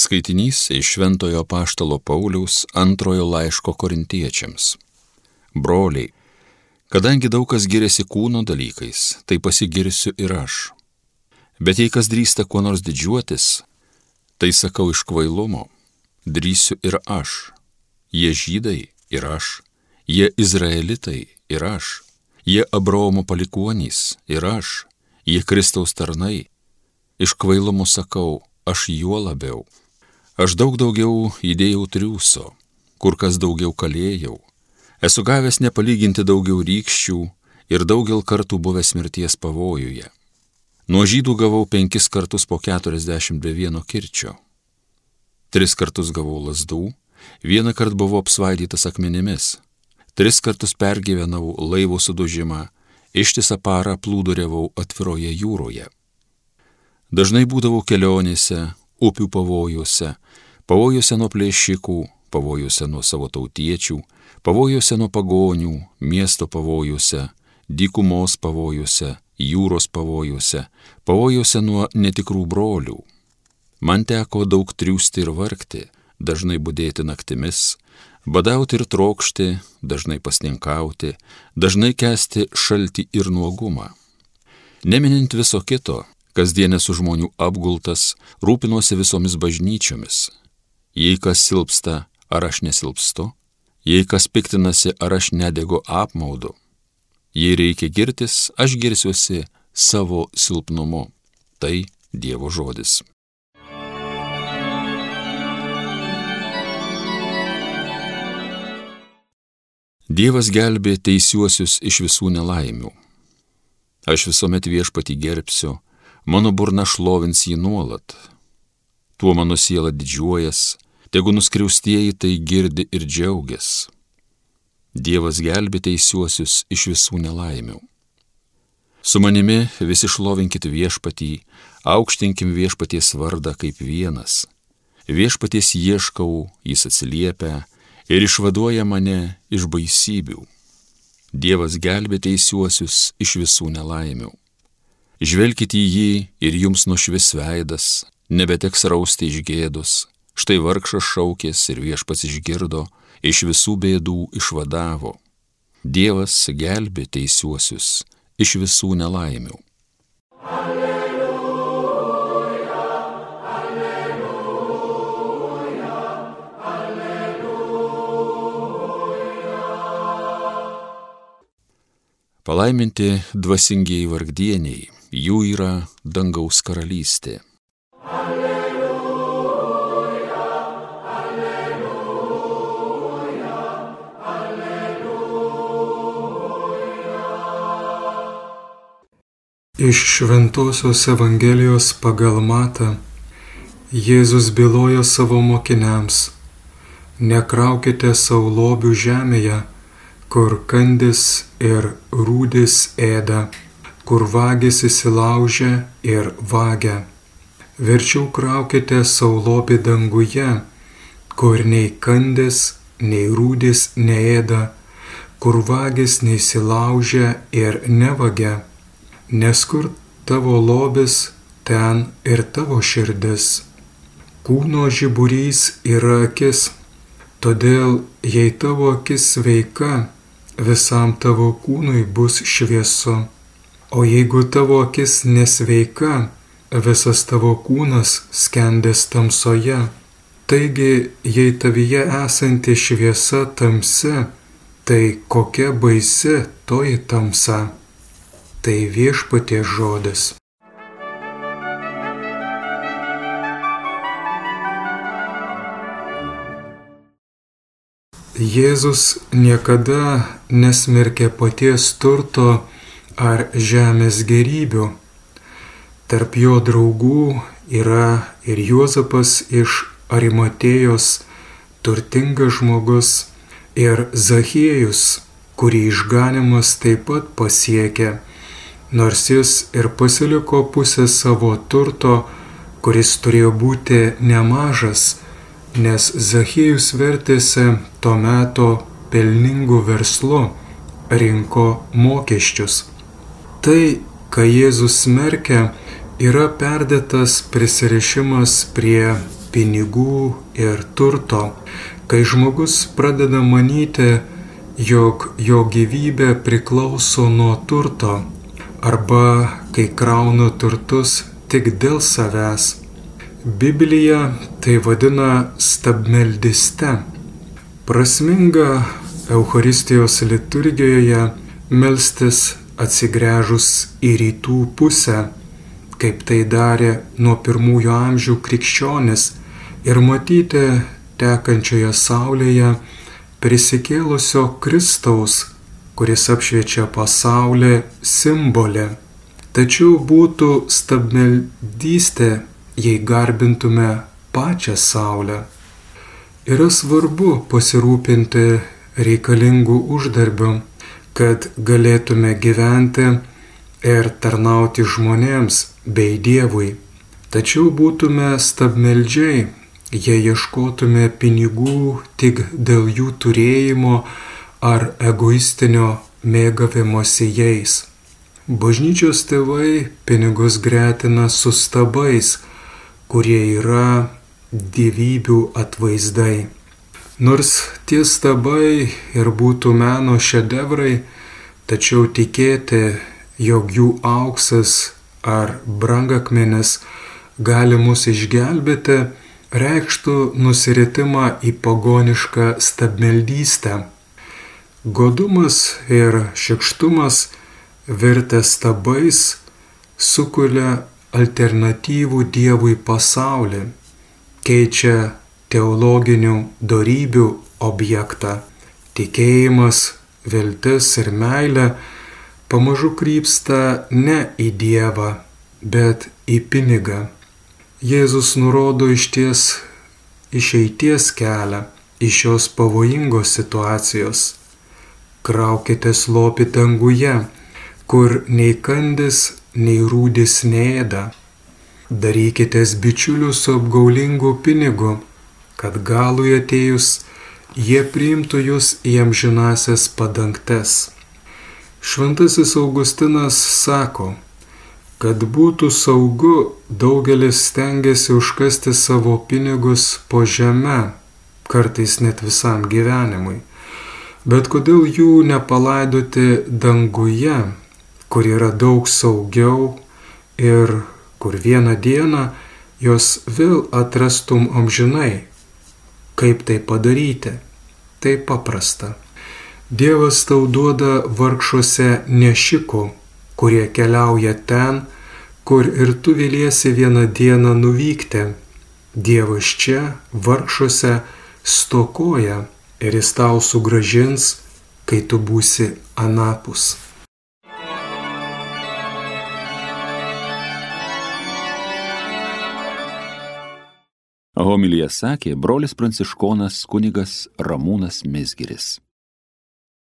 Skaitinys iš Šventojo Paštalo Pauliaus antrojo laiško korintiečiams. Broliai, kadangi daug kas giriasi kūno dalykais, tai pasigirsiu ir aš. Bet jei kas drįsta kuo nors didžiuotis, tai sakau iš kvailumo, drįsiu ir aš. Jie žydai ir aš, jie izraelitai ir aš, jie Abraomo palikuonys ir aš, jie Kristaus tarnai. Iš kvailumo sakau, aš juo labiau. Aš daug daugiau įdėjau triūso, kur kas daugiau kalėjau. Esu gavęs nepalyginti daugiau rykščių ir daugel kartų buvęs mirties pavojuje. Nuo žydų gavau penkis kartus po 41 kirčio. Tris kartus gavau lasdų, vieną kartą buvau apsvaidytas akmenimis, tris kartus pergyvenau laivo sudužimą, ištisą parą plūduriavau atviroje jūroje. Dažnai būdavau kelionėse, upių pavojuose, pavojuose nuo plėšikų, pavojuose nuo savo tautiečių, pavojuose nuo pagonių, miesto pavojuose, dykumos pavojuose, jūros pavojuose, pavojuose nuo netikrų brolių. Man teko daug triūsti ir vargti, dažnai būdėti naktimis, badauti ir trokšti, dažnai pasninkauti, dažnai kesti šaltį ir nuogumą. Neminint viso kito, kasdienės žmonių apgultas, rūpinosi visomis bažnyčiomis. Jei kas silpsta, ar aš nesilpstu, jei kas piktinasi, ar aš nedegu apmaudu. Jei reikia girtis, aš girsiuosi savo silpnumu. Tai Dievo žodis. Dievas gelbė teisiuosius iš visų nelaimių. Aš visuomet viešpati gerbsiu, mano burna šlovins jį nuolat. Tuo mano siela didžiuojas, tegu nuskriaustieji tai girdi ir džiaugias. Dievas gelbė teisiuosius iš visų nelaimių. Su manimi visi šlovinkit viešpatį, aukštinkim viešpaties vardą kaip vienas. Viešpaties ieškau, jis atsiliepia ir išvaduoja mane iš baisybių. Dievas gelbė teisiuosius iš visų nelaimių. Žvelkite į jį ir jums nušvis veidas, nebeteks rausti iš gėdos. Štai vargšas šaukės ir viešpats išgirdo, iš visų bėdų išvadavo. Dievas gelbė teisiuosius iš visų nelaimių. Palaiminti dvasingiai vargdieniai jų yra dangaus karalystė. Alleluja, alleluja, alleluja. Iš Šventojios Evangelijos pagal Mata Jėzus bylojo savo mokiniams, nekraukite savo lobių žemėje, kur kandis ir rūdis ėda kur vagis įsilaužia ir vagia. Verčiau kraukite saulopį danguje, kur nei kandis, nei rūdis neėda, kur vagis neįsilaužia ir nevagia, nes kur tavo lobis, ten ir tavo širdis. Kūno žiburys yra akis, todėl jei tavo akis sveika, visam tavo kūnui bus šviesu. O jeigu tavo akis nesveika, visas tavo kūnas skendės tamsoje. Taigi, jei tavyje esanti šviesa tamsi, tai kokia baisi toji tamsa. Tai viešpatie žodis. Jėzus niekada nesmerkė paties turto, ar žemės gerybių. Tarp jo draugų yra ir Juozapas iš Arimatėjos, turtingas žmogus, ir Zachiejus, kurį išganimas taip pat pasiekė, nors jis ir pasiliko pusę savo turto, kuris turėjo būti nemažas, nes Zachiejus vertėsi tuo metu pelningų verslu, rinko mokesčius. Tai, ką Jėzus smerkia, yra perdėtas prisirišimas prie pinigų ir turto, kai žmogus pradeda manyti, jog jo gyvybė priklauso nuo turto, arba kai kraunu turtus tik dėl savęs. Biblija tai vadina stabmeldiste. Prasminga Eucharistijos liturgijoje melstis atsigręžus į rytų pusę, kaip tai darė nuo pirmųjų amžių krikščionis ir matyti tekančioje saulėje prisikėlusio Kristaus, kuris apšviečia pasaulį simbolį. Tačiau būtų stabmeldystė, jei garbintume pačią saulę. Yra svarbu pasirūpinti reikalingų uždarbių, kad galėtume gyventi ir tarnauti žmonėms bei Dievui. Tačiau būtume stabmeldžiai, jei ieškotume pinigų tik dėl jų turėjimo ar egoistinio mėgavimosi jais. Bažnyčios tėvai pinigus gretina su stabais, kurie yra gyvybių atvaizdai. Nors tie stabai ir būtų meno šedevrai, tačiau tikėti, jog jų auksas ar brangakmenis gali mus išgelbėti, reikštų nusiritimą į pagonišką stabmeldystę. Godumas ir šikštumas virtę stabais sukuria alternatyvų Dievui pasaulį, keičia teologinių darybių objektą. Tikėjimas, viltis ir meilė pamažu krypsta ne į Dievą, bet į pinigą. Jėzus nurodo išties išeities kelią iš šios pavojingos situacijos. Kraukite slopi danguje, kur nei kandis, nei rūdis neėda. Darykitės bičiulius su apgaulingu pinigu kad galui atėjus jie priimtų jūs į amžinasias padangtes. Šventasis Augustinas sako, kad būtų saugu, daugelis stengiasi užkasti savo pinigus po žemę, kartais net visam gyvenimui. Bet kodėl jų nepalaidoti danguje, kur yra daug saugiau ir kur vieną dieną jos vėl atrastum amžinai, Kaip tai padaryti? Tai paprasta. Dievas tau duoda vargšuose nešikų, kurie keliauja ten, kur ir tu vėliesi vieną dieną nuvykti. Dievas čia, vargšuose, stokoja ir jis tau sugražins, kai tu būsi anapus. Homilyje sakė brolis pranciškonas kunigas Ramūnas Mesgiris.